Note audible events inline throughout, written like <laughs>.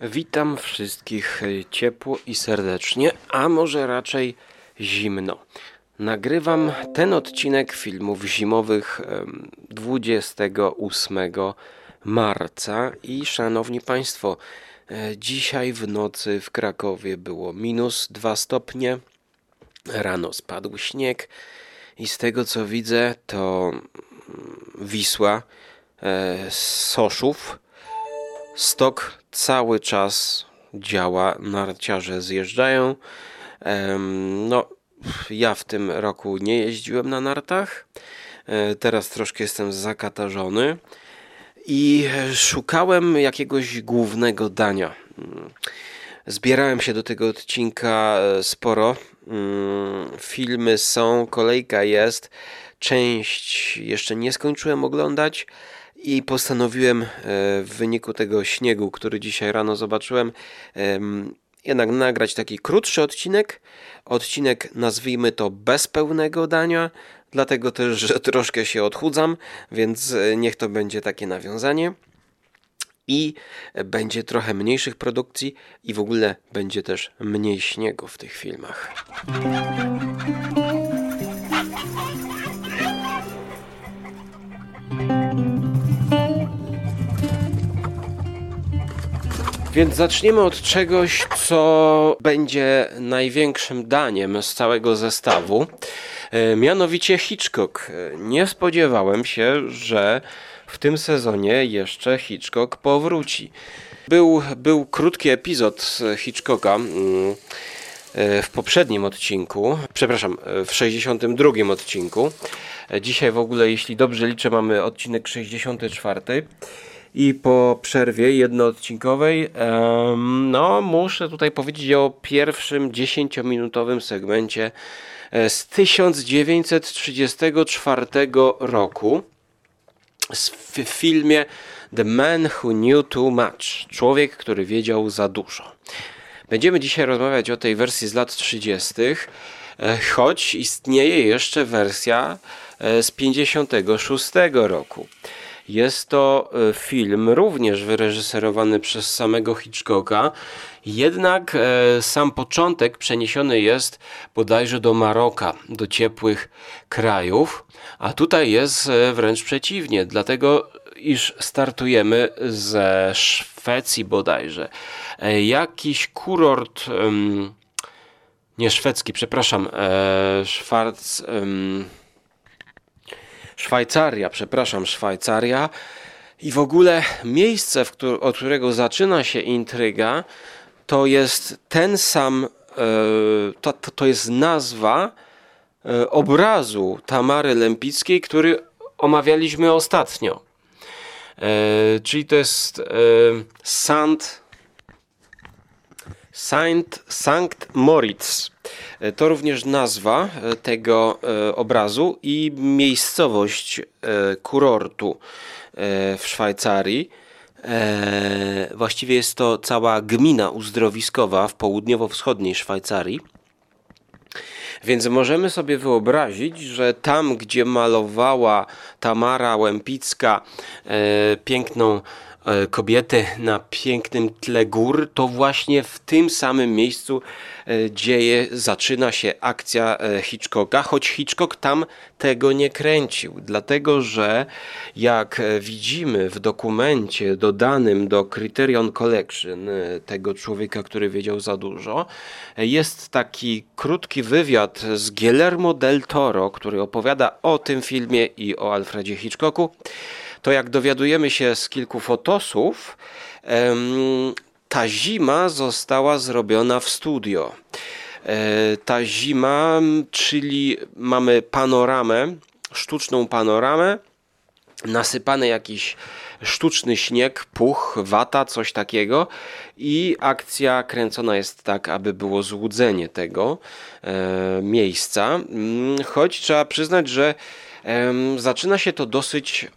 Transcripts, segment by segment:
Witam wszystkich ciepło i serdecznie, a może raczej zimno. Nagrywam ten odcinek filmów zimowych 28 marca i szanowni Państwo, e, dzisiaj w nocy w Krakowie było minus 2 stopnie, rano spadł śnieg i z tego co widzę to mm, Wisła, e, Soszów, Stok cały czas działa, narciarze zjeżdżają. No, ja w tym roku nie jeździłem na nartach. E, teraz troszkę jestem zakatarzony i szukałem jakiegoś głównego dania. Mm, zbierałem się do tego odcinka e, sporo. Mm, filmy są, kolejka jest. Część jeszcze nie skończyłem oglądać i postanowiłem e, w wyniku tego śniegu, który dzisiaj rano zobaczyłem, jednak nagrać taki krótszy odcinek. Odcinek nazwijmy to bez pełnego dania, dlatego też, że troszkę się odchudzam, więc e, niech to będzie takie nawiązanie. I będzie trochę mniejszych produkcji, i w ogóle będzie też mniej śniegu w tych filmach. Więc zaczniemy od czegoś, co będzie największym daniem z całego zestawu. E, mianowicie Hitchcock. E, nie spodziewałem się, że w tym sezonie jeszcze Hitchcock powróci. Był, był krótki epizod Hitchcocka mm, e, w poprzednim odcinku, przepraszam, w 62 odcinku. Dzisiaj w ogóle, jeśli dobrze liczę, mamy odcinek 64 i po przerwie jednoodcinkowej no muszę tutaj powiedzieć o pierwszym 10-minutowym segmencie e, z 1934 roku w filmie The Man Who Knew Too Much. Człowiek, który wiedział za dużo. Będziemy dzisiaj rozmawiać o tej wersji z lat 30., e, choć istnieje jeszcze wersja e, z 56 roku. Jest to e, film również wyreżyserowany przez samego Hitchcocka, jednak e, sam początek przeniesiony jest bodajże do Maroka, do ciepłych krajów, a tutaj jest e, wręcz przeciwnie, dlatego iż startujemy ze Szwecji bodajże. Jakiś kurort, nie szwedzki, przepraszam, Szwarc... Szwajcaria, przepraszam, Szwajcaria. I w ogóle miejsce, któ od którego zaczyna się intryga, to jest ten sam, e, to, to jest nazwa e, obrazu Tamary Lempickiej, który omawialiśmy ostatnio. E, czyli to jest Sant, Saint, Sankt Moritz. E, to również nazwa e, tego e, obrazu i miejscowość kurortu w Szwajcarii. Właściwie jest to cała gmina uzdrowiskowa w południowo-wschodniej Szwajcarii. Więc możemy sobie wyobrazić, że tam, gdzie malowała Tamara piękną E, kobiety na pięknym tle gór, to właśnie w tym samym miejscu e, dzieje, zaczyna się akcja e, Hitchcocka, choć Hitchcock tam tego nie kręcił, dlatego że jak widzimy w dokumencie dodanym do Criterion Collection tego człowieka, który wiedział za dużo, jest taki krótki wywiad z Guillermo del Toro, który opowiada o tym filmie i o Alfredzie Hitchcocku to jak dowiadujemy się z kilku fotosów, ta zima została zrobiona w studio. E, ta zima, czyli mamy panoramę, sztuczną panoramę, nasypany jakiś sztuczny śnieg, puch, wata, coś takiego i akcja kręcona jest tak, aby było złudzenie tego e, miejsca, choć trzeba przyznać, że e, zaczyna się to dosyć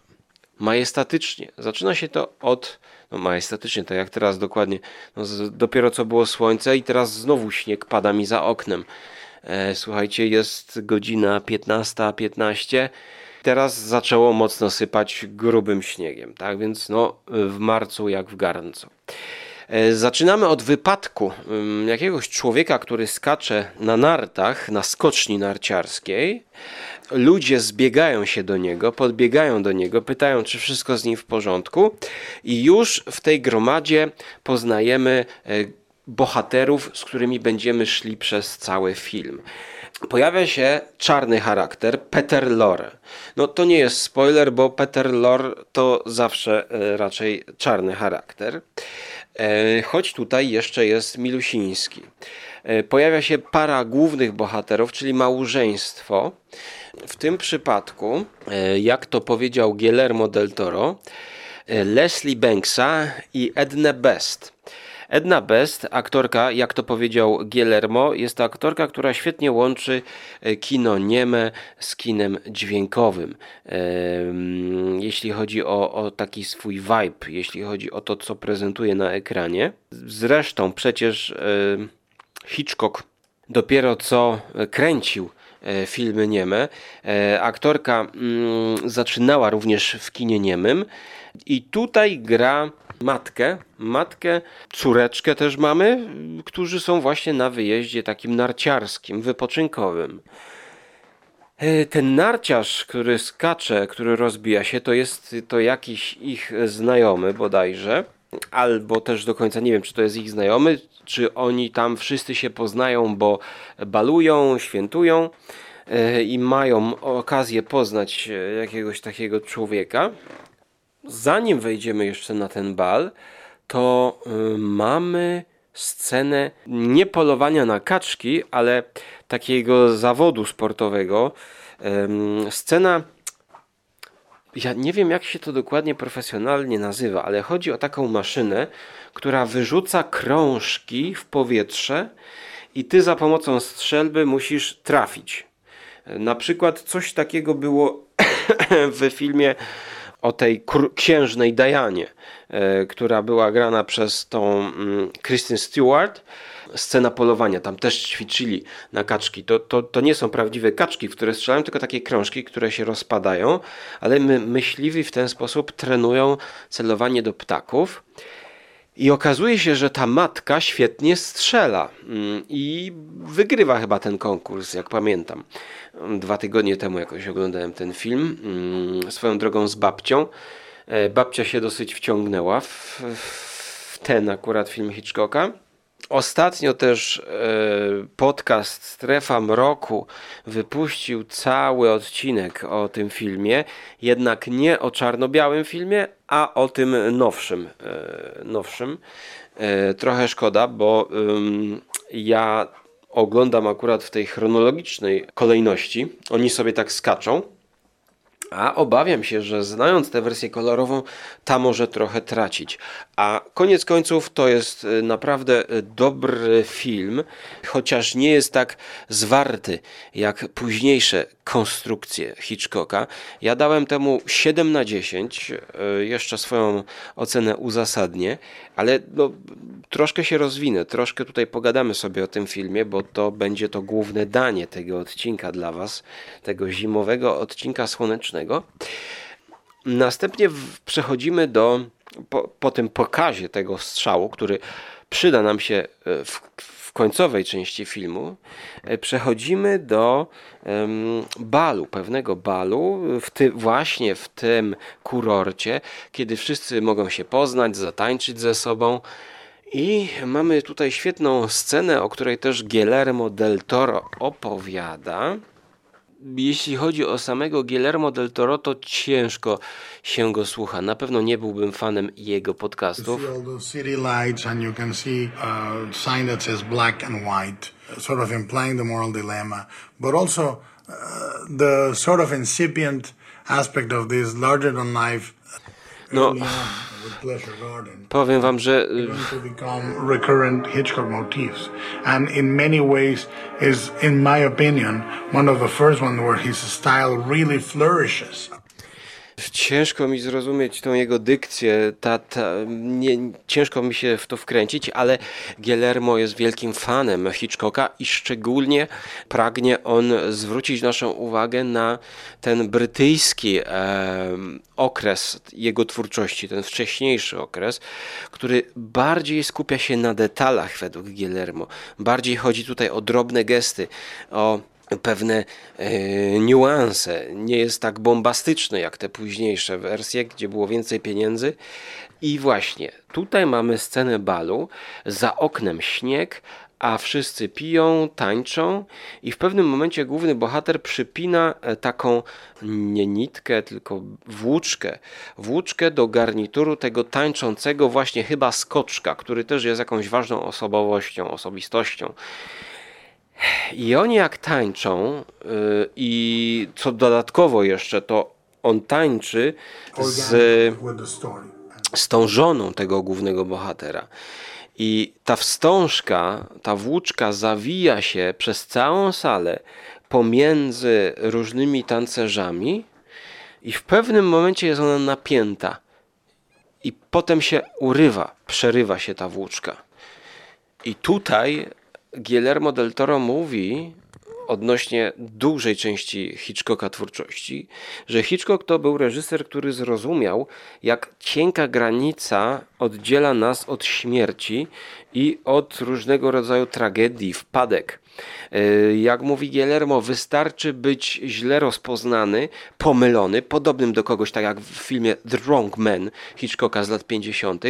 majestatycznie. Zaczyna się to od, no majestatycznie, tak jak teraz dokładnie, no z, dopiero co było słońce i teraz znowu śnieg pada mi za oknem. E, słuchajcie, jest godzina 15.15. 15. Teraz zaczęło mocno sypać grubym śniegiem, tak więc no w marcu jak w garncu. E, zaczynamy od wypadku jakiegoś człowieka, który skacze na nartach, na skoczni narciarskiej. Ludzie zbiegają się do niego, podbiegają do niego, pytają, czy wszystko z nim w porządku, i już w tej gromadzie poznajemy e, bohaterów, z którymi będziemy szli przez cały film pojawia się czarny charakter, Peter Lorre. No to nie jest spoiler, bo Peter Lorre to zawsze e, raczej czarny charakter. E, choć tutaj jeszcze jest Milusiński. E, pojawia się para głównych bohaterów, czyli małżeństwo. W tym przypadku, jak to powiedział Guillermo del Toro, Leslie Banksa i Edna Best. Edna Best, aktorka, jak to powiedział Guillermo, jest to aktorka, która świetnie łączy e, kino nieme z kinem dźwiękowym. Jeśli chodzi o, o taki swój vibe, jeśli chodzi o to, co prezentuje na ekranie. Zresztą przecież Hitchcock dopiero co kręcił e, filmy nieme. E, aktorka mm, zaczynała również w kinie niemym i tutaj gra matkę, matkę, córeczkę też mamy, którzy są właśnie na wyjeździe takim narciarskim, wypoczynkowym. E, ten narciarz, który skacze, który rozbija się, to jest to jakiś ich znajomy bodajże, albo też do końca nie wiem, czy to jest ich znajomy, czy oni tam wszyscy się poznają, bo balują, świętują e, i mają okazję poznać jakiegoś takiego człowieka zanim wejdziemy jeszcze na ten bal, to y, mamy scenę nie polowania na kaczki, ale takiego zawodu sportowego. Scena, ja nie wiem jak się to dokładnie profesjonalnie nazywa, ale chodzi o taką maszynę, która wyrzuca krążki w powietrze i ty za pomocą strzelby musisz trafić. Na przykład coś takiego było <coughs> w filmie o tej księżnej Dianie, e, która była grana przez tą mm, Kristen Stewart. Scena polowania, tam też ćwiczyli na kaczki. To, to, to nie są prawdziwe kaczki, w które strzelają, tylko takie krążki, które się rozpadają, ale my, myśliwi w ten sposób trenują celowanie do ptaków. I okazuje się, że ta matka świetnie strzela mm, i wygrywa chyba ten konkurs, jak pamiętam. Dwa tygodnie temu jakoś oglądałem ten film mm, swoją drogą z babcią. E, babcia się dosyć wciągnęła w, w ten akurat film Hitchcocka. Ostatnio też e, podcast Strefa Mroku wypuścił cały odcinek o tym filmie, jednak nie o czarno-białym filmie, a o tym nowszym. E, nowszym. E, trochę szkoda, bo ja oglądam akurat w tej chronologicznej kolejności. Oni sobie tak skaczą a obawiam się, że znając tę wersję kolorową, ta może trochę tracić. A koniec końców to jest y, naprawdę y, dobry film, chociaż nie jest tak zwarty jak późniejsze konstrukcje Hitchcocka. Ja dałem temu 7 na 10, y, jeszcze swoją ocenę uzasadnię, ale no, troszkę się rozwinę, troszkę tutaj pogadamy sobie o tym filmie, bo to będzie to główne danie tego odcinka dla Was, tego zimowego odcinka słonecznego. Następnie przechodzimy do, po, po tym pokazie tego strzału, który przyda nam się e, w, w końcowej części filmu, e, przechodzimy do um, balu, pewnego balu, w ty, właśnie w tym kurorcie, kiedy wszyscy mogą się poznać, zatańczyć ze sobą. I mamy tutaj świetną scenę, o której też Guillermo del Toro opowiada jeśli chodzi o samego Guillermo del Toro, to ciężko się go słucha. Na pewno nie byłbym fanem jego podcastów. Aspect of this larger than life no, powiem wam, że recurrent Hitchcock motifs. And in many ways is in my opinion one of the first one where his style really flourishes. Ciężko mi zrozumieć tą jego dykcję, ta, ta, nie, ciężko mi się w to wkręcić, ale Guillermo jest wielkim fanem Hitchcocka i szczególnie pragnie on zwrócić naszą uwagę na ten brytyjski e, okres jego twórczości, ten wcześniejszy okres, który bardziej skupia się na detalach według Guillermo. Bardziej chodzi tutaj o drobne gesty, o pewne e, niuanse. Nie jest tak bombastyczny jak te późniejsze wersje, gdzie było więcej pieniędzy. I właśnie tutaj mamy scenę balu, za oknem śnieg, a wszyscy piją, tańczą i w pewnym momencie główny bohater przypina e, taką nie nitkę, tylko włóczkę. Włóczkę do garnituru tego tańczącego właśnie chyba skoczka, który też jest jakąś ważną osobowością, osobistością. I oni jak tańczą y, i co dodatkowo jeszcze, to on tańczy z, z tą żoną tego głównego bohatera. I ta wstążka, ta włóczka zawija się przez całą salę pomiędzy różnymi tancerzami i w pewnym momencie jest ona napięta. I potem się urywa, przerywa się ta włóczka. I tutaj Guillermo del Toro mówi odnośnie dużej części Hitchcocka twórczości, że Hitchcock to był reżyser, który zrozumiał, jak cienka granica oddziela nas od śmierci i od różnego rodzaju tragedii, wpadek. E, jak mówi Guillermo, wystarczy być źle rozpoznany, pomylony, podobnym do kogoś, tak jak w filmie The Wrong Man Hitchcocka z lat 50.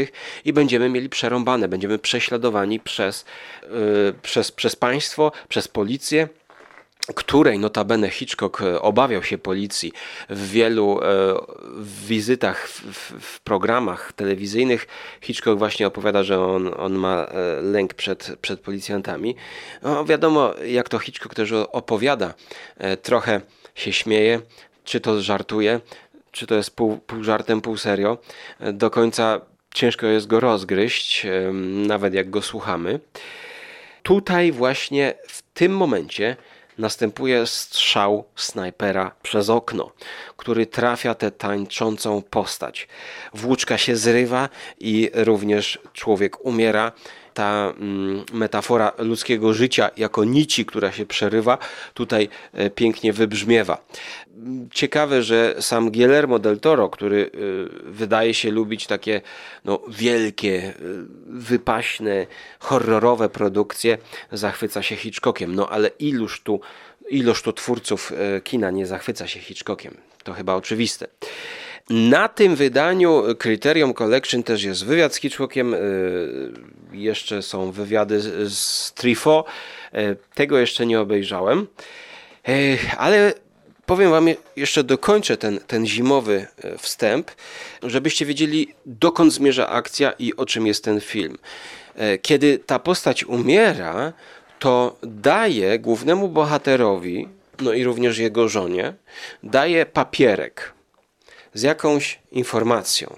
i będziemy mieli przerąbane, będziemy prześladowani przez, yy, przez, przez państwo, przez policję której notabene Hitchcock e, obawiał się policji w wielu e, wizytach w, w, w, programach telewizyjnych. Hitchcock właśnie opowiada, że on, on ma e, lęk przed, przed policjantami. No, wiadomo, jak to Hitchcock też opowiada, trochę się śmieje, czy to żartuje, czy to jest pół, pół żartem, pół serio. Do końca ciężko jest go rozgryźć, nawet jak go słuchamy. Tutaj właśnie w tym momencie następuje strzał snajpera przez okno, który trafia tę tańczącą postać. Włóczka się zrywa i również człowiek umiera ta mm, metafora ludzkiego życia jako nici, która się przerywa, tutaj e, pięknie wybrzmiewa. Ciekawe, że sam Guillermo del Toro, który e, wydaje się lubić takie no, wielkie, e, wypaśne, horrorowe produkcje, zachwyca się Hitchcockiem. No ale iluż tu, iluż tu twórców kina nie zachwyca się Hitchcockiem? To chyba oczywiste. Na tym wydaniu Criterion Collection też jest wywiad z Hitchcockiem, y, jeszcze są wywiady z Trifo, y, tego jeszcze nie obejrzałem, y, ale powiem wam, jeszcze dokończę ten, ten zimowy wstęp, żebyście wiedzieli dokąd zmierza akcja i o czym jest ten film. Kiedy ta postać umiera, to daje głównemu bohaterowi, no i również jego żonie, daje papierek z jakąś informacją,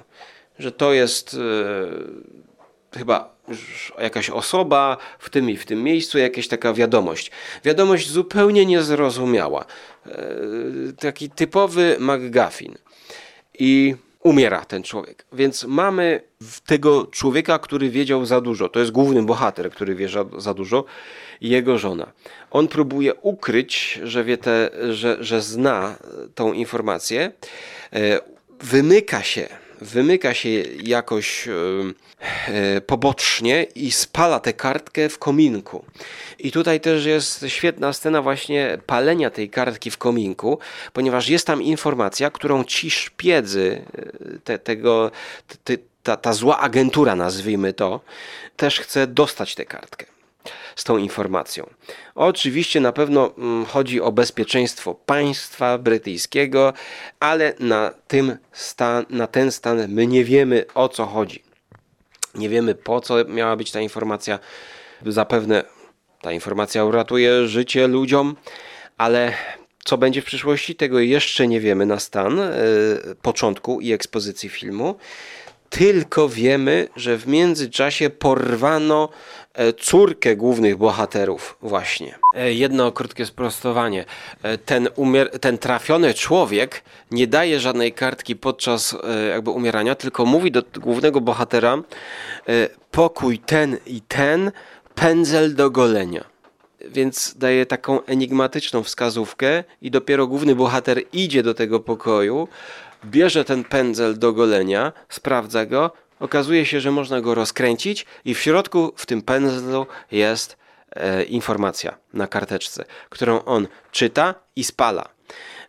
że to jest e, chyba jakaś osoba w tym i w tym miejscu, jakaś taka wiadomość. Wiadomość zupełnie niezrozumiała. E, taki typowy McGuffin. I umiera ten człowiek. Więc mamy tego człowieka, który wiedział za dużo. To jest główny bohater, który wie za dużo jego żona. On próbuje ukryć, że wie te, że, że zna tą informację. E, wymyka się, wymyka się jakoś e, e, pobocznie i spala tę kartkę w kominku. I tutaj też jest świetna scena właśnie palenia tej kartki w kominku, ponieważ jest tam informacja, którą ci szpiedzy te, tego, te, ta, ta zła agentura, nazwijmy to, też chce dostać tę kartkę z tą informacją. Oczywiście na pewno mm, chodzi o bezpieczeństwo państwa brytyjskiego, ale na, tym stan, na ten stan my nie wiemy o co chodzi. Nie wiemy po co miała być ta informacja. Zapewne ta informacja uratuje życie ludziom, ale co będzie w przyszłości, tego jeszcze nie wiemy na stan yy, początku i ekspozycji filmu. Tylko wiemy, że w międzyczasie porwano e, córkę głównych bohaterów właśnie. E, jedno krótkie sprostowanie. E, ten, umier- ten trafiony człowiek nie daje żadnej kartki podczas jakby umierania, tylko mówi do głównego bohatera pokój ten i ten, pędzel do golenia więc daje taką enigmatyczną wskazówkę i dopiero główny bohater idzie do tego pokoju, bierze ten pędzel do golenia, sprawdza go, okazuje się, że można go rozkręcić i w środku w tym pędzlu jest e, informacja na karteczce, którą on czyta i spala.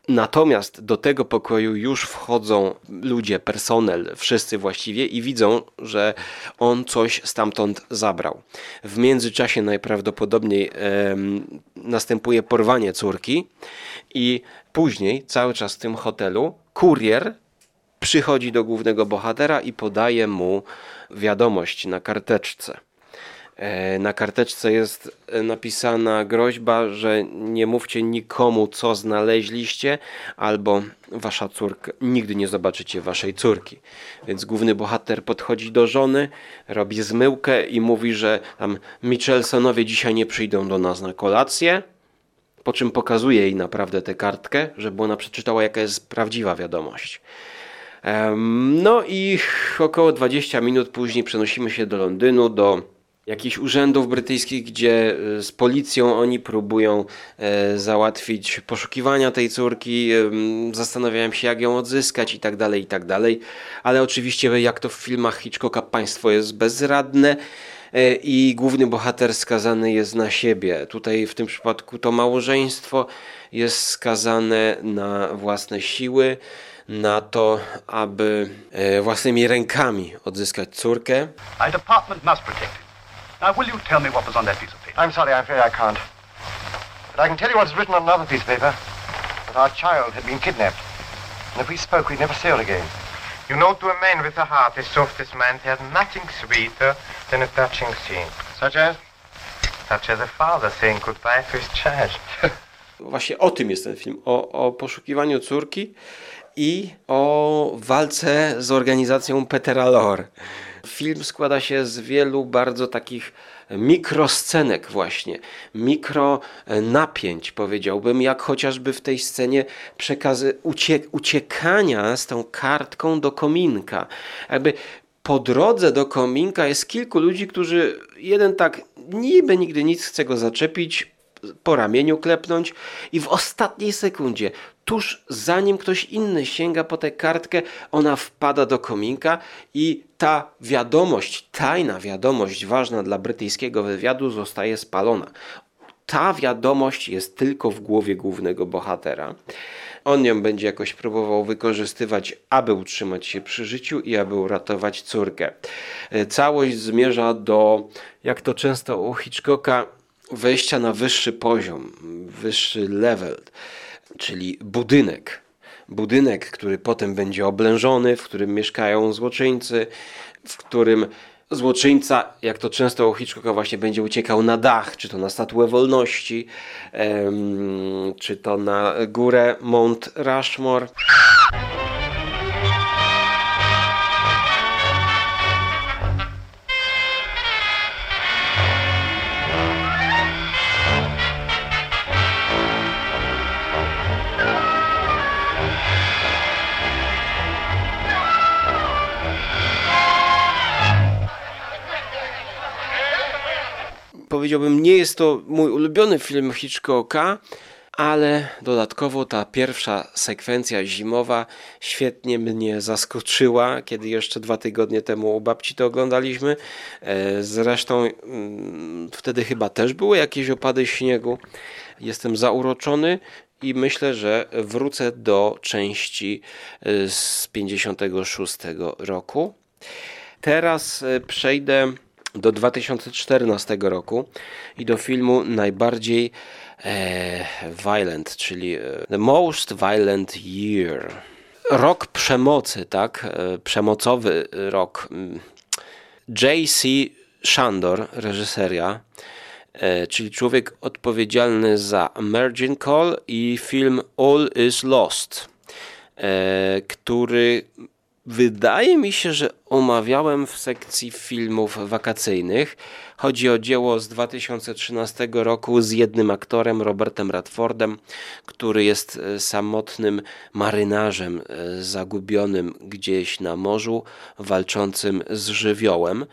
Natomiast do tego pokoju już wchodzą ludzie, personel, wszyscy właściwie i widzą, że on coś stamtąd zabrał. W międzyczasie najprawdopodobniej e, następuje porwanie córki i później, cały czas w tym hotelu, kurier przychodzi do głównego bohatera i podaje mu wiadomość na karteczce. E, na karteczce jest e, napisana groźba, że nie mówcie nikomu, co znaleźliście, albo wasza córka, nigdy nie zobaczycie waszej córki. Więc główny bohater podchodzi do żony, robi zmyłkę i mówi, że tam Michelsonowie dzisiaj nie przyjdą do nas na kolację, po czym pokazuje jej naprawdę tę kartkę, żeby ona przeczytała, jaka jest prawdziwa wiadomość. No i około 20 minut później przenosimy się do Londynu, do jakichś urzędów brytyjskich, gdzie e, z policją oni próbują e, załatwić poszukiwania tej córki, zastanawiałem się jak ją odzyskać i tak dalej, i tak dalej, ale oczywiście jak to w filmach Hitchcocka państwo jest bezradne e, i główny bohater skazany jest na siebie. Tutaj w tym przypadku to małżeństwo jest skazane na własne siły, na to, aby własnymi rękami odzyskać córkę. Our department must protect Now, will you tell me what was on that piece of paper? I'm sorry, I'm afraid I can't. But I can tell you what's written on another piece of paper. That our child had been kidnapped. And if we spoke, we'd never see her again. You know, to a man with a heart as soft as mine, there's nothing sweeter than a touching scene. Such as? Such as a father saying goodbye to his child. <laughs> Właśnie o tym jest ten film. O, o poszukiwaniu córki i o walce z organizacją Petera Lore. Film składa się z wielu bardzo takich mikroscenek właśnie, mikro napięć powiedziałbym, jak chociażby w tej scenie przekazy uciek uciekania z tą kartką do kominka. Jakby po drodze do kominka jest kilku ludzi, którzy jeden tak niby nigdy nic chce go zaczepić, po ramieniu klepnąć i w ostatniej sekundzie, tuż zanim ktoś inny sięga po tę kartkę, ona wpada do kominka i ta wiadomość, tajna wiadomość ważna dla brytyjskiego wywiadu zostaje spalona. Ta wiadomość jest tylko w głowie głównego bohatera. On ją będzie jakoś próbował wykorzystywać, aby utrzymać się przy życiu i aby uratować córkę. Całość zmierza do, jak to często u Hitchcocka, wejścia na wyższy poziom, wyższy level, czyli budynek. Budynek, który potem będzie oblężony, w którym mieszkają złoczyńcy, w którym złoczyńca, jak to często u Hitchcocka właśnie będzie uciekał na dach, czy to na Statuę Wolności, czy to na górę Mount Rushmore. Powiedziałbym, nie jest to mój ulubiony film Hitchcocka, ale dodatkowo ta pierwsza sekwencja zimowa świetnie mnie zaskoczyła, kiedy jeszcze dwa tygodnie temu u babci to oglądaliśmy. E, zresztą mm, wtedy chyba też były jakieś opady śniegu. Jestem zauroczony i myślę, że wrócę do części e, z 56 roku. Teraz e, przejdę do 2014 roku i do filmu najbardziej e, violent, czyli e, The Most Violent Year. Rok przemocy, tak? E, przemocowy rok. Mm. J.C. Shandor, reżyseria, e, czyli człowiek odpowiedzialny za Merging Call i film All is Lost, który wydaje mi się, że omawiałem w sekcji filmów wakacyjnych. Chodzi o dzieło z 2013 roku z jednym aktorem, Robertem Radfordem, który jest e, samotnym marynarzem e, zagubionym gdzieś na morzu, walczącym z żywiołem.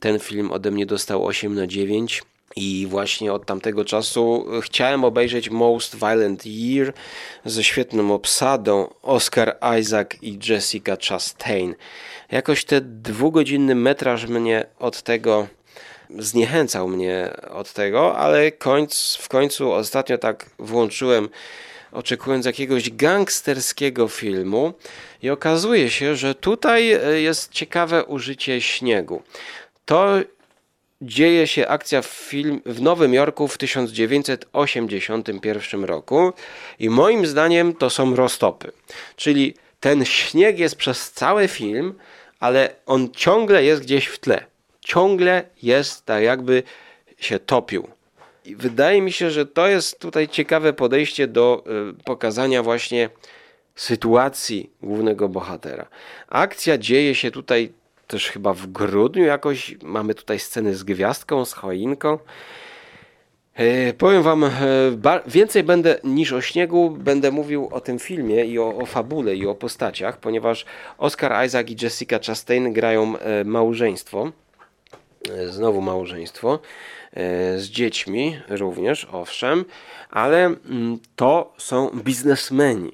Ten film ode mnie dostał 8 na 9. I właśnie od tamtego czasu chciałem obejrzeć Most Violent Year ze świetną obsadą Oscar Isaac i Jessica Chastain. Jakoś ten dwugodzinny metraż mnie od tego zniechęcał mnie od tego, ale końc, w końcu ostatnio tak włączyłem oczekując jakiegoś gangsterskiego filmu i okazuje się, że tutaj jest ciekawe użycie śniegu. To dzieje się akcja w, film, w Nowym Jorku w 1981 roku i moim zdaniem to są roztopy. Czyli ten śnieg jest przez cały film, ale on ciągle jest gdzieś w tle. Ciągle jest tak jakby się topił. I wydaje mi się, że to jest tutaj ciekawe podejście do y, pokazania właśnie sytuacji głównego bohatera. Akcja dzieje się tutaj też chyba w grudniu jakoś mamy tutaj sceny z gwiazdką, z choinką. E, powiem wam, e, więcej będę niż o śniegu, będę mówił o tym filmie i o, o fabule i o postaciach, ponieważ Oscar Isaac i Jessica Chastain grają e, małżeństwo, znowu małżeństwo, z dziećmi również, owszem, ale mm, to są biznesmeni.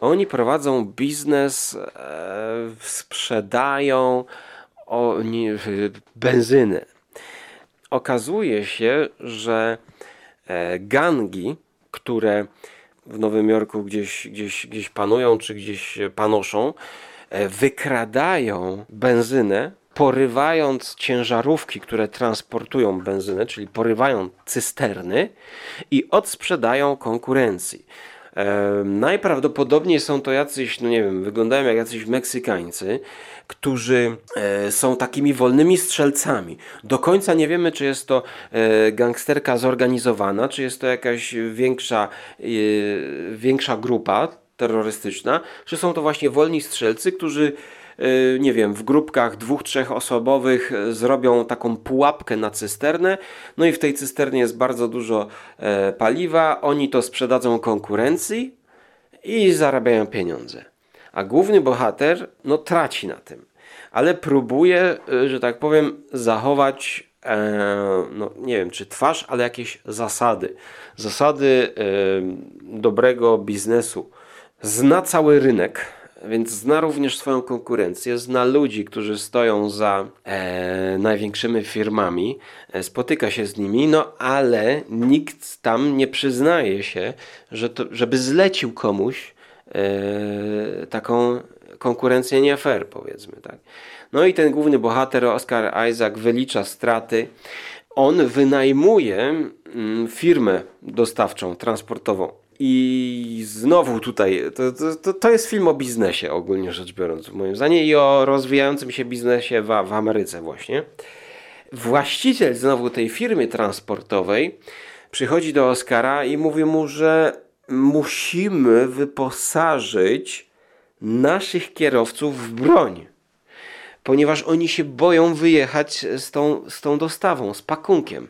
Oni prowadzą biznes, e, sprzedają oni, benzynę. Okazuje się, że e, gangi, które w Nowym Jorku gdzieś, gdzieś, gdzieś panują czy gdzieś panoszą, e, wykradają benzynę, porywając ciężarówki, które transportują benzynę, czyli porywają cysterny i odsprzedają konkurencji. Najprawdopodobniej są to jacyś, no nie wiem, wyglądają jak jacyś Meksykańcy, którzy e, są takimi wolnymi strzelcami. Do końca nie wiemy, czy jest to e, gangsterka zorganizowana, czy jest to jakaś większa, e, większa grupa terrorystyczna, czy są to właśnie wolni strzelcy, którzy nie wiem, w grupkach dwóch, trzech osobowych y, zrobią taką pułapkę na cysternę, no i w tej cysternie jest bardzo dużo e, paliwa, oni to sprzedadzą konkurencji i zarabiają pieniądze. A główny bohater, no traci na tym, ale próbuje, y, że tak powiem, zachować e, no nie wiem czy twarz, ale jakieś zasady. Zasady e, dobrego biznesu. Zna cały rynek, więc zna również swoją konkurencję, zna ludzi, którzy stoją za e, największymi firmami, e, spotyka się z nimi, no ale nikt tam nie przyznaje się, że to, żeby zlecił komuś e, taką konkurencję nie fair, powiedzmy tak. No i ten główny bohater, Oscar Isaac, wylicza straty. On wynajmuje mm, firmę dostawczą, transportową i znowu tutaj, to, to, to jest film o biznesie ogólnie rzecz biorąc, moim zdaniem, i o rozwijającym się biznesie w, w Ameryce właśnie. Właściciel znowu tej firmy transportowej przychodzi do Oscara i mówi mu, że musimy wyposażyć naszych kierowców w broń. Ponieważ oni się boją wyjechać z tą, z tą dostawą, z pakunkiem.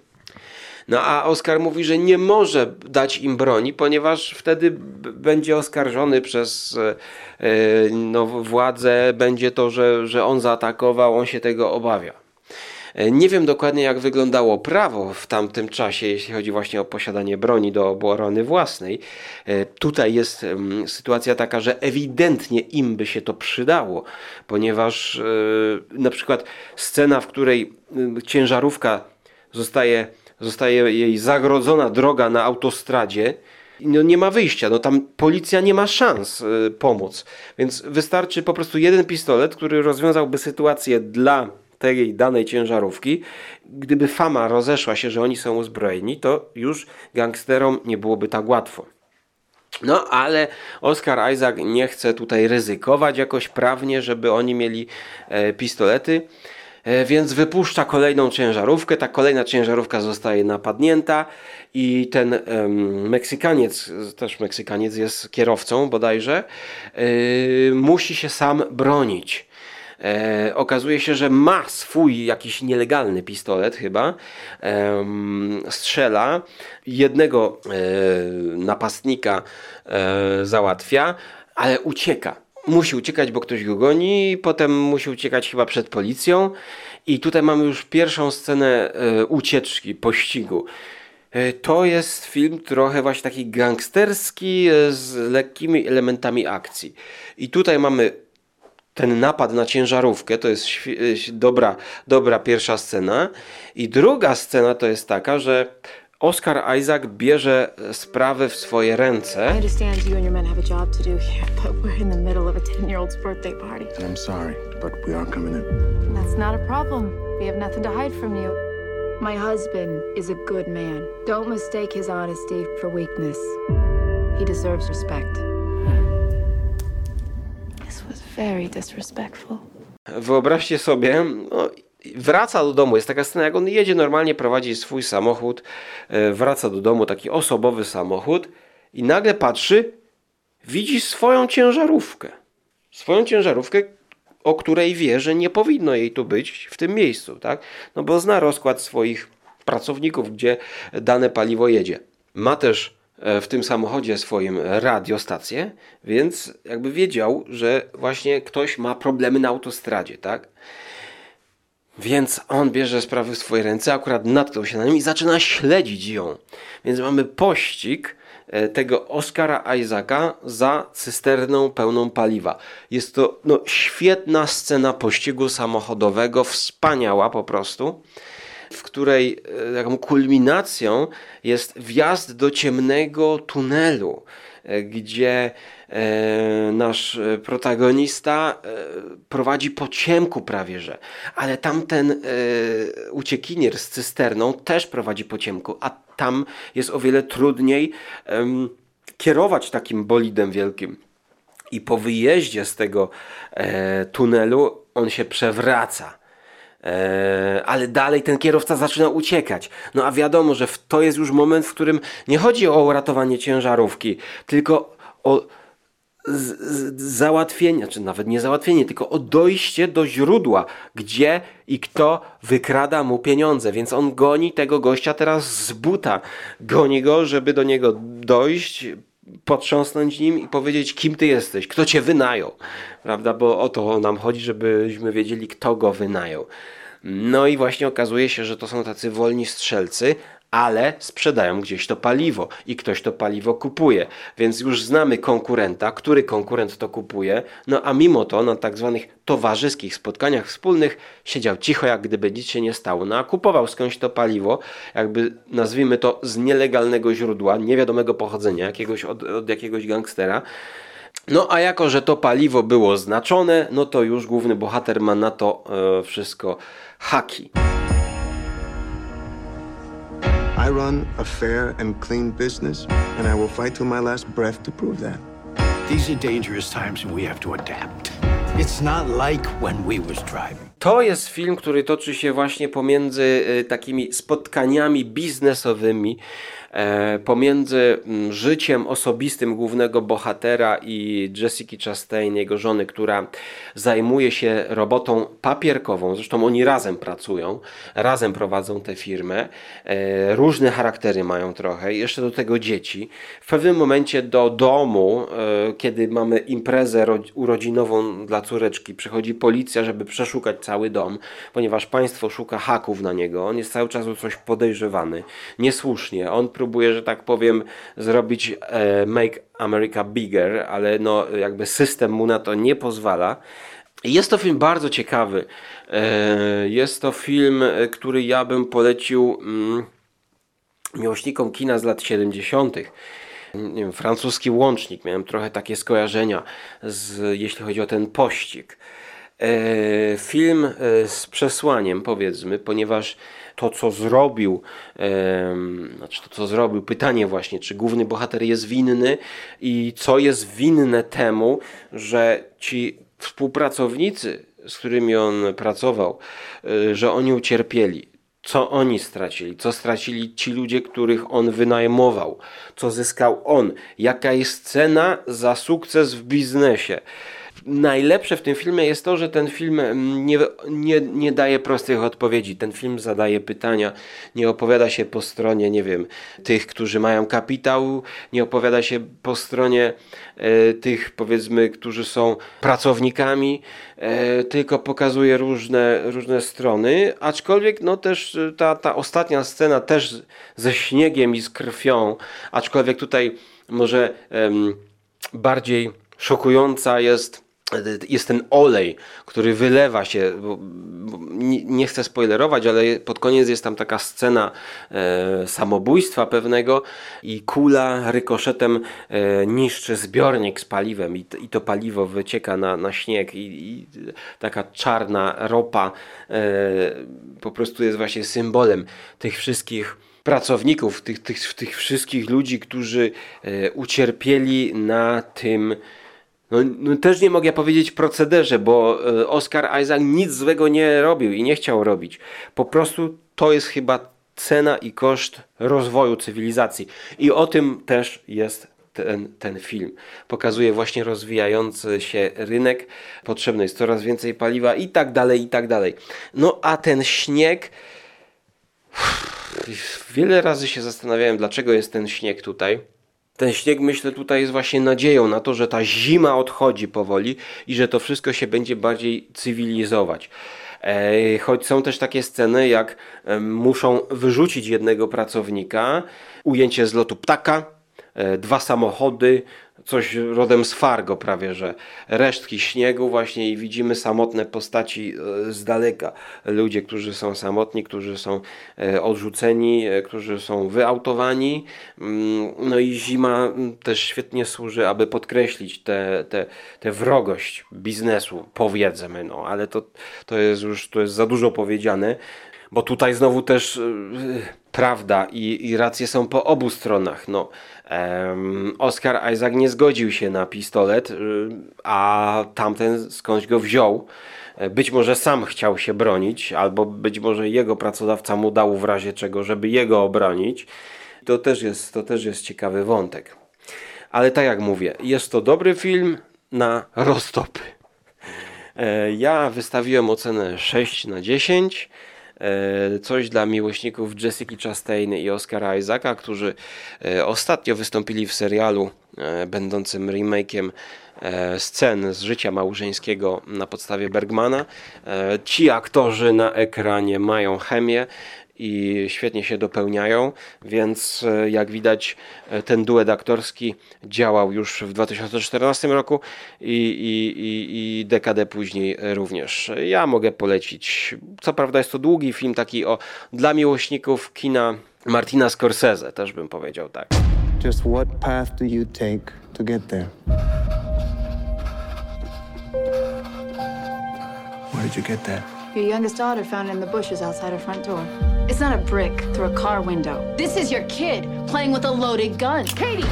No a Oskar mówi, że nie może dać im broni, ponieważ wtedy będzie oskarżony przez e, e, no, władzę, będzie to, że, że on zaatakował, on się tego obawia. E, nie wiem dokładnie, jak wyglądało prawo w tamtym czasie, jeśli chodzi właśnie o posiadanie broni do obrony własnej. Tutaj jest sytuacja taka, że ewidentnie im by się to przydało, ponieważ na przykład scena, w której ciężarówka zostaje zostaje jej zagrodzona droga na autostradzie, no nie ma wyjścia, no tam policja nie ma szans y, pomóc. Więc wystarczy po prostu jeden pistolet, który rozwiązałby sytuację dla tej danej ciężarówki. Gdyby fama rozeszła się, że oni są uzbrojeni, to już gangsterom nie byłoby tak łatwo. No, ale Oscar Isaac nie chce tutaj ryzykować jakoś prawnie, żeby oni mieli e, pistolety. E, więc wypuszcza kolejną ciężarówkę. Ta kolejna ciężarówka zostaje napadnięta i ten um, Meksykaniec, też Meksykaniec jest kierowcą bodajże, yy, musi się sam bronić. E, okazuje się, że ma swój jakiś nielegalny pistolet chyba, e, strzela, jednego e, napastnika e, załatwia, ale ucieka musi uciekać, bo ktoś go goni, potem musi uciekać chyba przed policją. I tutaj mamy już pierwszą scenę e, ucieczki, pościgu. E, to jest film trochę właśnie taki gangsterski e, z lekkimi elementami akcji. I tutaj mamy ten napad na ciężarówkę, to jest dobra, dobra pierwsza scena. I druga scena to jest taka, że Oscar Isaac bierze sprawę w swoje ręce. I understand you and your men have a job to do here, <laughs> but we're in the middle of a 10-year-old's birthday party. I'm sorry, but we are coming in. That's not a problem. We have nothing to hide from you. My husband is a good man. Don't mistake his honesty for weakness. He deserves respect. This was very disrespectful. Wyobraźcie sobie, no, wraca do domu. Jest taka scena, jak on jedzie normalnie, prowadzi swój samochód, e, wraca do domu, taki osobowy samochód i nagle patrzy, widzi swoją ciężarówkę. Swoją ciężarówkę, o której wie, że nie powinno jej tu być w tym miejscu, tak? No bo zna rozkład swoich pracowników, gdzie dane paliwo jedzie. Ma też e, w tym samochodzie swoim radiostację, więc jakby wiedział, że właśnie ktoś ma problemy na autostradzie, tak? Więc on bierze sprawy w swoje ręce, akurat natknął się na nim i zaczyna śledzić ją. Więc mamy pościg e, tego Oscara Isaaca za cysterną pełną paliwa. Jest to no, świetna scena pościgu samochodowego, wspaniała po prostu, w której e, taką kulminacją jest wjazd do ciemnego tunelu, e, gdzie nasz e, protagonista e, prowadzi po ciemku prawie że, ale tamten uciekinier z cysterną też prowadzi po ciemku, a tam jest o wiele trudniej kierować takim bolidem wielkim. I po wyjeździe z tego tunelu on się przewraca. ale dalej ten kierowca zaczyna uciekać. No a wiadomo, że to jest już moment, w którym nie chodzi o uratowanie ciężarówki, tylko o załatwienie, czy nawet nie załatwienie, tylko o dojście do źródła, gdzie i kto wykrada mu pieniądze. Więc on goni tego gościa teraz z buta. Goni go, żeby do niego dojść, potrząsnąć nim i powiedzieć, kim ty jesteś, kto cię wynajął. Prawda? Bo o to nam chodzi, żebyśmy wiedzieli, kto go wynajął. No i właśnie okazuje się, że to są tacy wolni strzelcy, ale sprzedają gdzieś to paliwo i ktoś to paliwo kupuje. Więc już znamy konkurenta, który konkurent to kupuje, no a mimo to na tak zwanych towarzyskich spotkaniach wspólnych siedział cicho, jak gdyby nic się nie stało. No a kupował skądś to paliwo, jakby nazwijmy to z nielegalnego źródła, niewiadomego pochodzenia, jakiegoś, od, od jakiegoś gangstera. No a jako, że to paliwo było znaczone, no to już główny bohater ma na to e, wszystko haki. I run a fair and clean business, and I will fight till my last breath to prove that. These are dangerous times and we have to adapt. It's not like when we was driving. To jest film, który toczy się właśnie pomiędzy y, takimi spotkaniami biznesowymi, e, pomiędzy mm, życiem osobistym głównego bohatera i Jessica Chastain, jego żony, która zajmuje się robotą papierkową. Zresztą oni razem pracują, razem prowadzą tę firmę. E, różne charaktery mają trochę. Jeszcze do tego dzieci. W pewnym momencie do domu, e, kiedy mamy imprezę urodzinową dla córeczki, przychodzi policja, żeby przeszukać cały dom, ponieważ państwo szuka haków na niego. On jest cały czas o coś podejrzewany. Niesłusznie. On próbuje, że tak powiem, zrobić e, Make America Bigger, ale no jakby system mu na to nie pozwala. Jest to film bardzo ciekawy. E, jest to film, który ja bym polecił mm, miłośnikom kina z lat 70. Nie francuski łącznik, miałem trochę takie skojarzenia, z, jeśli chodzi o ten pościg. E, film z przesłaniem, powiedzmy, ponieważ to, co zrobił, znaczy to, co zrobił, pytanie właśnie, czy główny bohater jest winny i co jest winne temu, że ci współpracownicy z którymi on pracował, y, że oni ucierpieli. Co oni stracili? Co stracili ci ludzie, których on wynajmował? Co zyskał on? Jaka jest cena za sukces w biznesie? Najlepsze w tym filmie jest to, że ten film mm, nie, nie, nie daje prostych odpowiedzi. Ten film zadaje pytania, nie opowiada się po stronie, nie wiem, tych, którzy mają kapitał, nie opowiada się po stronie e, tych, powiedzmy, którzy są pracownikami, e, tylko pokazuje różne, różne strony. Aczkolwiek, no też ta, ta ostatnia scena też ze śniegiem i z krwią, aczkolwiek tutaj może bardziej szokująca jest jest ten olej, który wylewa się, nie, nie, chcę spoilerować, ale pod koniec jest tam taka scena e, samobójstwa pewnego i kula rykoszetem e, niszczy zbiornik z paliwem i, i to paliwo wycieka na, na śnieg i, i taka czarna ropa e, po prostu jest właśnie symbolem tych wszystkich pracowników, tych, tych, tych wszystkich ludzi, którzy e, ucierpieli na tym no, no, też nie mogę powiedzieć procederze, bo e, Oscar Isaac nic złego nie robił i nie chciał robić. Po prostu to jest chyba cena i koszt rozwoju cywilizacji. I o tym też jest ten, ten film. Pokazuje właśnie rozwijający się rynek, potrzebne jest coraz więcej paliwa i tak dalej, i tak dalej. No a ten śnieg. Wiele razy się zastanawiałem, dlaczego jest ten śnieg tutaj ten śnieg, myślę, tutaj jest właśnie nadzieją na to, że ta zima odchodzi powoli i że to wszystko się będzie bardziej cywilizować. Choć są też takie sceny, jak muszą wyrzucić jednego pracownika, ujęcie z lotu ptaka, e, dwa samochody, coś rodem z Fargo prawie, że resztki śniegu właśnie i widzimy samotne postaci e, z daleka. Ludzie, którzy są samotni, którzy są e, odrzuceni, e, którzy są wyautowani. Mm, no i zima mm, też świetnie służy, aby podkreślić tę te, te, te wrogość biznesu, powiedzmy, no ale to, to jest już to jest za dużo powiedziane bo tutaj znowu też prawda i, i racje są po obu stronach. No, Oscar Isaac nie zgodził się na pistolet, yy, a tamten skądś go wziął. E, być może sam chciał się bronić, albo być może jego pracodawca mu dał w razie czego, żeby jego obronić. To też jest, to też jest ciekawy wątek. Ale tak jak mówię, jest to dobry film na roztopy. E, ja wystawiłem ocenę 6 na 10. E, coś dla miłośników Jessica Chastain i Oscara Isaaca, którzy e, ostatnio wystąpili w serialu e, będącym remakiem scen z życia małżeńskiego na podstawie Bergmana. Ci aktorzy na ekranie mają chemię i świetnie się dopełniają, więc e, jak widać e, ten duet aktorski działał już w 2014 roku i, i, i, i dekadę później również. Ja mogę polecić, co prawda jest to długi film taki o dla miłośników kina Martina Scorsese, też bym powiedział tak. Just what path do you take to get there? Where did you get that? Your youngest daughter found it in the bushes outside her front door. It's not a brick through a car window. This is your kid playing with a loaded gun. Katie!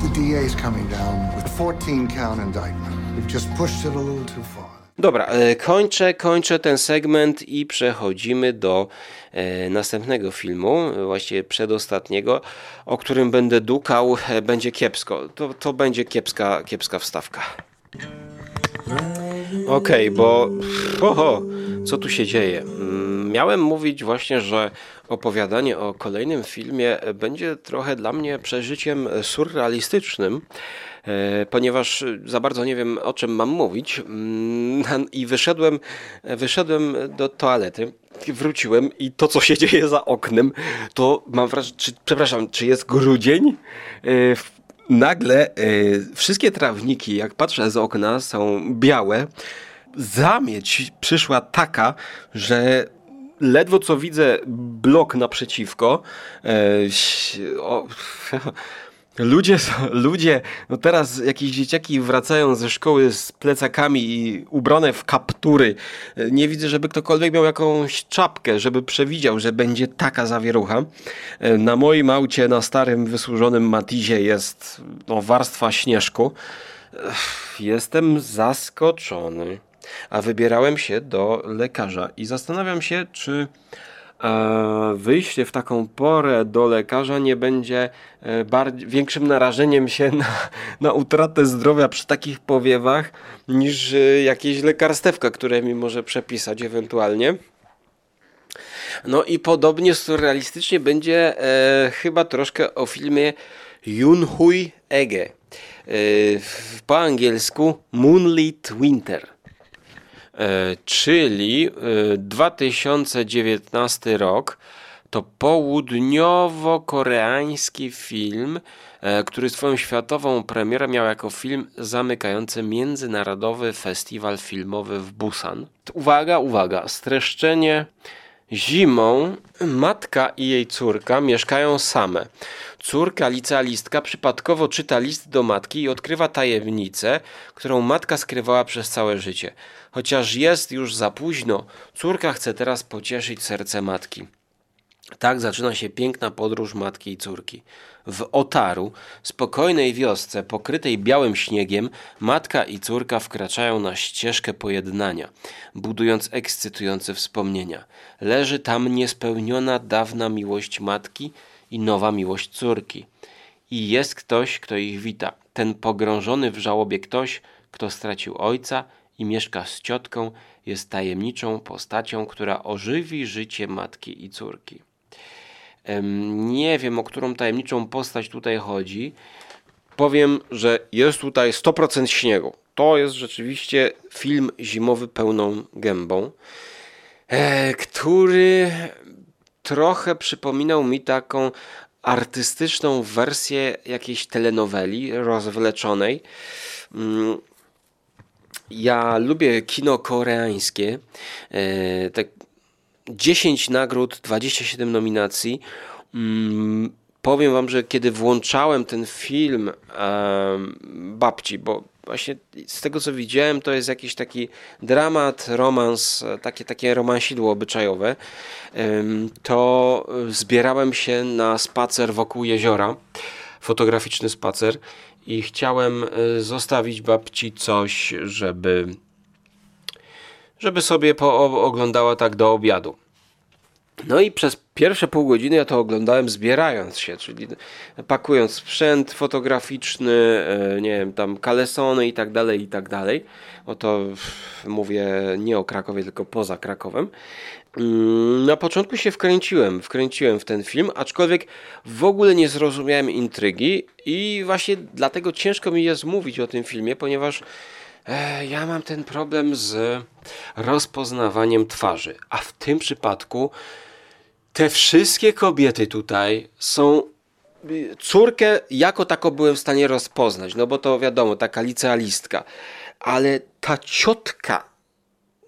The DA's coming down with 14 count indictment. We've just pushed it a little too far. Dobra, e, kończę, kończę ten segment i przechodzimy do e, następnego filmu, właściwie przedostatniego, o którym będę dukał, e, będzie kiepsko. To, to będzie kiepska, kiepska wstawka. Okej, okay, bo oho, co tu się dzieje? Mm, miałem mówić właśnie, że opowiadanie o kolejnym filmie będzie trochę dla mnie przeżyciem surrealistycznym, e, ponieważ za bardzo nie wiem o czym mam mówić mm, <laughs> i wyszedłem, wyszedłem do toalety wróciłem i to, co się dzieje za oknem, to mam wrażenie, czy, przepraszam, czy jest grudzień? Nagle y, wszystkie trawniki, jak patrzę z okna, są białe. Zamieć przyszła taka, że ledwo co widzę blok naprzeciwko. Y, o, <laughs> Ludzie, <laughs> ludzie, no teraz jakieś dzieciaki wracają ze szkoły z plecakami i ubrane w kaptury. Nie widzę, żeby ktokolwiek miał jakąś czapkę, żeby przewidział, że będzie taka zawierucha. Na moim aucie, na starym, wysłużonym Matizie jest no, warstwa śnieżku. Jestem zaskoczony. A wybierałem się do lekarza i zastanawiam się, czy e, wyjście w taką porę do lekarza nie będzie e, bardziej, większym narażeniem się na, na utratę zdrowia przy takich powiewach niż e, jakieś lekarstewka, które mi może przepisać ewentualnie. No i podobnie surrealistycznie będzie e, chyba troszkę o filmie Yunhui Ege. E, po angielsku Moonlit Winter. E, czyli e, 2019 rok to południowo-koreański film, e, który swoją światową premierę miał jako film zamykający Międzynarodowy Festiwal Filmowy w Busan. Uwaga, uwaga, streszczenie Zimą matka i jej córka mieszkają same. Córka, licealistka, przypadkowo czyta list do matki i odkrywa tajemnicę, którą matka skrywała przez całe życie. Chociaż jest już za późno, córka chce teraz pocieszyć serce matki. Tak zaczyna się piękna podróż matki i córki. W Otaru, spokojnej wiosce pokrytej białym śniegiem, matka i córka wkraczają na ścieżkę pojednania, budując ekscytujące wspomnienia. Leży tam niespełniona dawna miłość matki i nowa miłość córki. I jest ktoś, kto ich wita. Ten pogrążony w żałobie ktoś, kto stracił ojca i mieszka z ciotką, jest tajemniczą postacią, która ożywi życie matki i córki. Nie wiem, o którą tajemniczą postać tutaj chodzi. Powiem, że jest tutaj 100% śniegu. To jest rzeczywiście film zimowy pełną gębą, e, który trochę przypominał mi taką artystyczną wersję jakiejś telenoweli rozwleczonej. Mm, ja lubię kino koreańskie. E, tak 10 nagród, 27 nominacji. Mm, powiem wam, że kiedy włączałem ten film babci, bo właśnie z tego co widziałem, to jest jakiś taki dramat, romans, takie, takie romansidło obyczajowe, to zbierałem się na spacer wokół jeziora, fotograficzny spacer i chciałem e, zostawić babci coś, żeby żeby sobie oglądała tak do obiadu. No i przez pierwsze pół godziny ja to oglądałem zbierając się, czyli pakując sprzęt fotograficzny, e, nie wiem, tam kalesony i tak dalej, i tak dalej. Oto mówię nie o Krakowie, tylko poza Krakowem. Mm, na początku się wkręciłem, wkręciłem w ten film, aczkolwiek w ogóle nie zrozumiałem intrygi i właśnie dlatego ciężko mi jest mówić o tym filmie, ponieważ ja mam ten problem z rozpoznawaniem twarzy, a w tym przypadku te wszystkie kobiety tutaj są córkę jako tako byłem w stanie rozpoznać, no bo to wiadomo, taka licealistka, ale ta ciotka,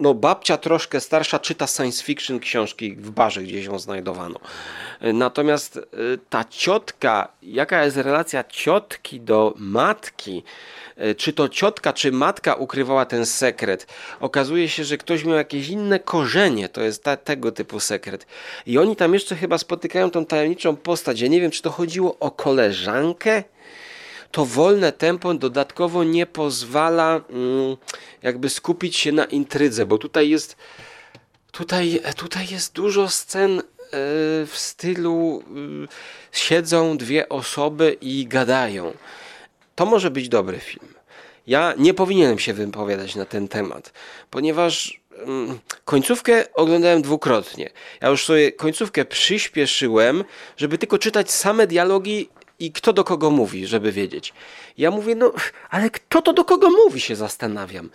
no babcia troszkę starsza czyta science fiction książki w barze gdzieś ją znajdowano. Natomiast y, ta ciotka, jaka jest relacja ciotki do matki, E, czy to ciotka, czy matka ukrywała ten sekret. Okazuje się, że ktoś miał jakieś inne korzenie, to jest ta, tego typu sekret. I oni tam jeszcze chyba spotykają tą tajemniczą postać. Ja nie wiem, czy to chodziło o koleżankę, to wolne tempo dodatkowo nie pozwala mm, jakby skupić się na intrydze, bo tutaj jest tutaj, tutaj jest dużo scen e, w stylu y, siedzą dwie osoby i gadają to może być dobry film. Ja nie powinienem się wypowiadać na ten temat, ponieważ mm, końcówkę oglądałem dwukrotnie. Ja już sobie końcówkę przyspieszyłem, żeby tylko czytać same dialogi i kto do kogo mówi, żeby wiedzieć. Ja mówię, no, ale kto to do kogo mówi, się zastanawiam.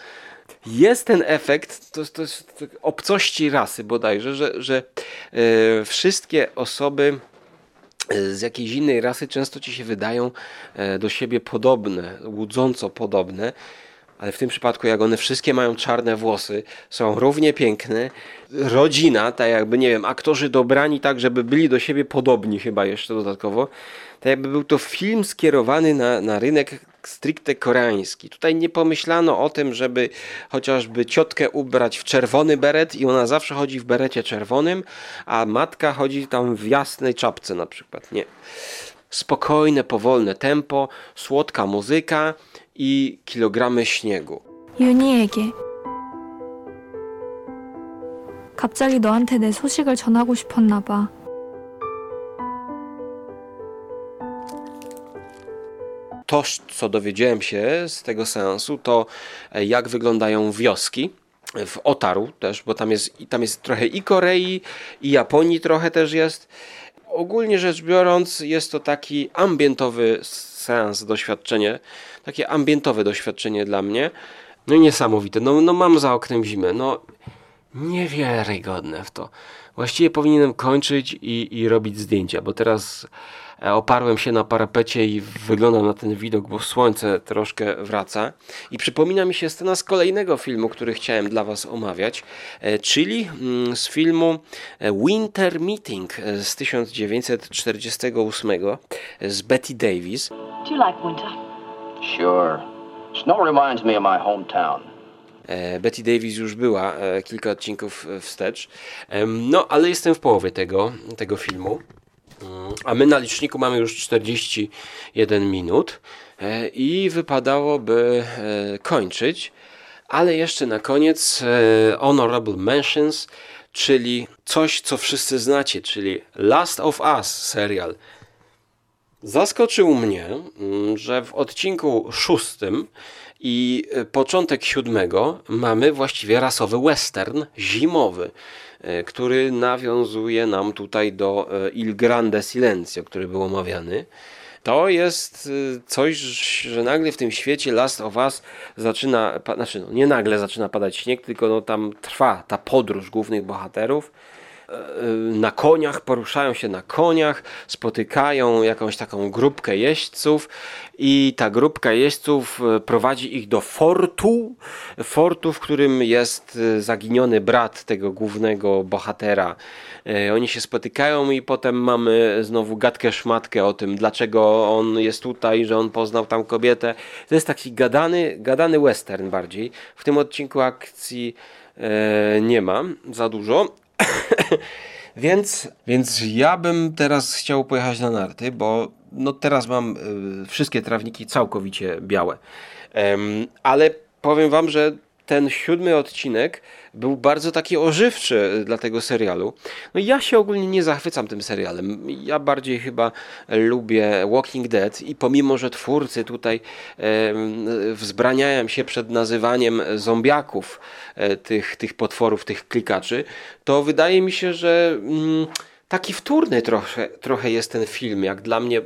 Jest ten efekt, to, to jest obcości rasy bodajże, że, że yy, wszystkie osoby z jakiejś innej rasy często ci się wydają e, do siebie podobne, łudząco podobne, ale w tym przypadku, jak one wszystkie mają czarne włosy, są równie piękne, rodzina, tak jakby, nie wiem, aktorzy dobrani tak, żeby byli do siebie podobni chyba jeszcze dodatkowo, tak jakby był to film skierowany na, na rynek stricte koreański. Tutaj nie pomyślano o tym, żeby chociażby ciotkę ubrać w czerwony beret i ona zawsze chodzi w berecie czerwonym, a matka chodzi tam w jasnej czapce na przykład. Nie. Spokojne, powolne tempo, słodka muzyka i kilogramy śniegu. 윤희에게 갑자기 너한테 내 소식을 전하고 싶었나 봐. To, co dowiedziałem się z tego seansu, to e, jak wyglądają wioski w Otaru też, bo tam jest, tam jest trochę i Korei, i Japonii trochę też jest. Ogólnie rzecz biorąc, jest to taki ambientowy seans, doświadczenie, takie ambientowe doświadczenie dla mnie. No i niesamowite. No, no mam za oknem zimę. No niewiarygodne w to. Właściwie powinienem kończyć i, i robić zdjęcia, bo teraz oparłem się na parapecie i wyglądam na ten widok, bo słońce troszkę wraca. I przypomina mi się scena z kolejnego filmu, który chciałem dla Was omawiać, e, czyli mm, z filmu e, Winter Meeting z 1948 z Betty Davis. Do you like winter? Sure. Snow reminds me of my hometown. E, Betty Davis już była e, kilka odcinków e, wstecz. No, ale jestem w połowie tego, tego filmu. A my na liczniku mamy już 41 minut i wypadałoby kończyć. Ale jeszcze na koniec Honorable Mentions, czyli coś, co wszyscy znacie, czyli Last of Us serial. Zaskoczył mnie, mm, że w odcinku szóstym i e, początek siódmego mamy właściwie rasowy western zimowy, e, który nawiązuje nam tutaj do e, Il Grande Silencio, który był omawiany. To jest coś, że nagle w tym świecie Last of Us zaczyna, znaczy no, nie nagle zaczyna padać śnieg, tylko no, tam trwa ta podróż głównych bohaterów na koniach, poruszają się na koniach, spotykają jakąś taką grupkę jeźdźców i ta grupka jeźdźców e, prowadzi ich do fortu, fortu, w którym jest e, zaginiony brat tego głównego bohatera. E, oni się spotykają i potem mamy znowu gadkę szmatkę o tym, dlaczego on jest tutaj, że on poznał tam kobietę. To jest taki gadany, gadany western bardziej. W tym odcinku akcji nie ma za dużo, <coughs> więc, więc ja bym teraz chciał pojechać na narty, bo no teraz mam y, wszystkie trawniki całkowicie białe. ale powiem wam, że ten siódmy odcinek był bardzo taki ożywczy dla tego serialu. No ja się ogólnie nie zachwycam tym serialem. Ja bardziej chyba lubię Walking Dead i pomimo, że twórcy tutaj e, wzbraniają się przed nazywaniem zombiaków e, tych, tych potworów, tych klikaczy, to wydaje mi się, że mm, taki wtórny trochę, trochę jest ten film, jak dla mnie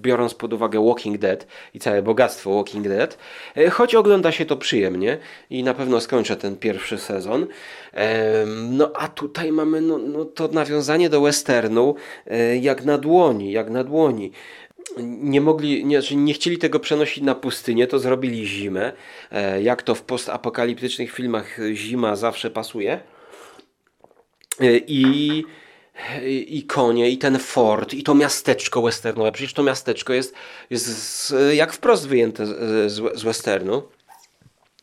biorąc pod uwagę Walking Dead i całe bogactwo Walking Dead, e, choć ogląda się to przyjemnie i na pewno skończę ten pierwszy sezon. No a tutaj mamy no, no to nawiązanie do westernu e, jak na dłoni, jak na dłoni nie mogli, nie, znaczy nie chcieli tego przenosić na pustynię, to zrobili zimę. E, jak to w postapokaliptycznych filmach zima zawsze pasuje. I i konie, i ten fort, i to miasteczko westernowe. Przecież to miasteczko jest, jest z, jak wprost wyjęte z, z westernu.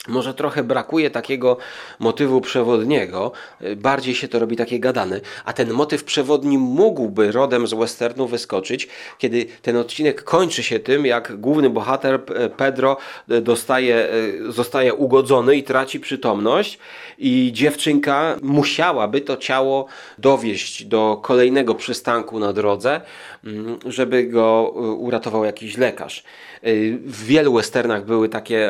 Może trochę brakuje takiego motywu przewodniego, bardziej się to robi takie gadane, a ten motyw przewodni mógłby rodem z westernu wyskoczyć, kiedy ten odcinek kończy się tym, jak główny bohater Pedro dostaje, zostaje ugodzony i traci przytomność i dziewczynka musiałaby to ciało dowieść do kolejnego przystanku na drodze, mm, żeby go uratował jakiś lekarz. W wielu westernach były takie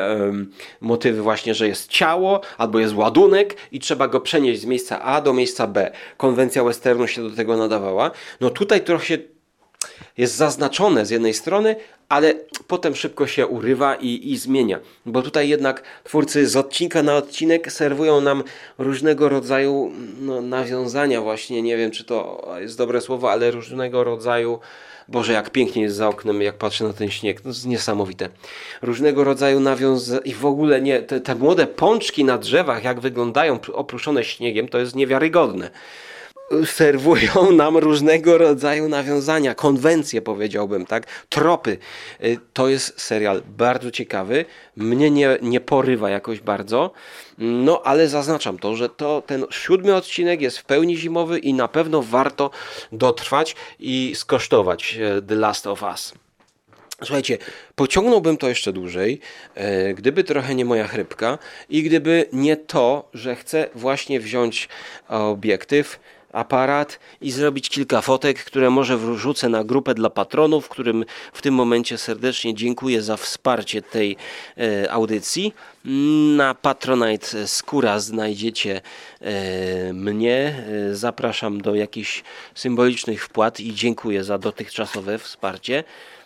motywy właśnie, że jest ciało albo jest ładunek i trzeba go przenieść z miejsca A do miejsca B. Konwencja westernu się do tego nadawała. No tutaj trochę jest zaznaczone z jednej strony, ale potem szybko się urywa i, i zmienia. Bo tutaj jednak twórcy z odcinka na odcinek serwują nam różnego rodzaju no, nawiązania właśnie, nie wiem czy to jest dobre słowo, ale różnego rodzaju Boże, jak pięknie jest za oknem, jak patrzę na ten śnieg. To jest niesamowite. Różnego rodzaju nawiązania i w ogóle nie, te, te młode pączki na drzewach, jak wyglądają opruszone śniegiem, to jest niewiarygodne serwują <laughs> nam różnego rodzaju nawiązania, konwencje powiedziałbym, tak? Tropy. Y, to jest serial bardzo ciekawy. Mnie nie, nie porywa jakoś bardzo. No, ale zaznaczam to, że to ten siódmy odcinek jest w pełni zimowy i na pewno warto dotrwać i skosztować e, The Last of Us. Słuchajcie, pociągnąłbym to jeszcze dłużej, e, gdyby trochę nie moja chrypka i gdyby nie to, że chcę właśnie wziąć obiektyw, aparat i zrobić kilka fotek, które może wrzucę na grupę dla patronów, którym w tym momencie serdecznie dziękuję za wsparcie tej e, audycji. Na Patronite Skóra znajdziecie e, mnie. E, zapraszam do jakichś symbolicznych wpłat i dziękuję za dotychczasowe wsparcie.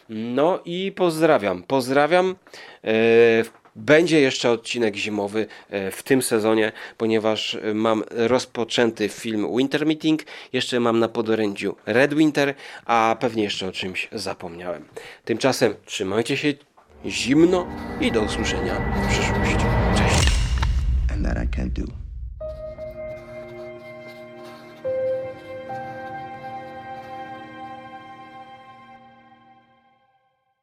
No i pozdrawiam. Pozdrawiam. E, Będzie jeszcze odcinek zimowy e, w tym sezonie, ponieważ e, mam rozpoczęty film Winter Meeting, jeszcze mam na podorędziu Red Winter, a pewnie jeszcze o czymś zapomniałem. Tymczasem trzymajcie się zimno i do usłyszenia w przyszłości. Cześć!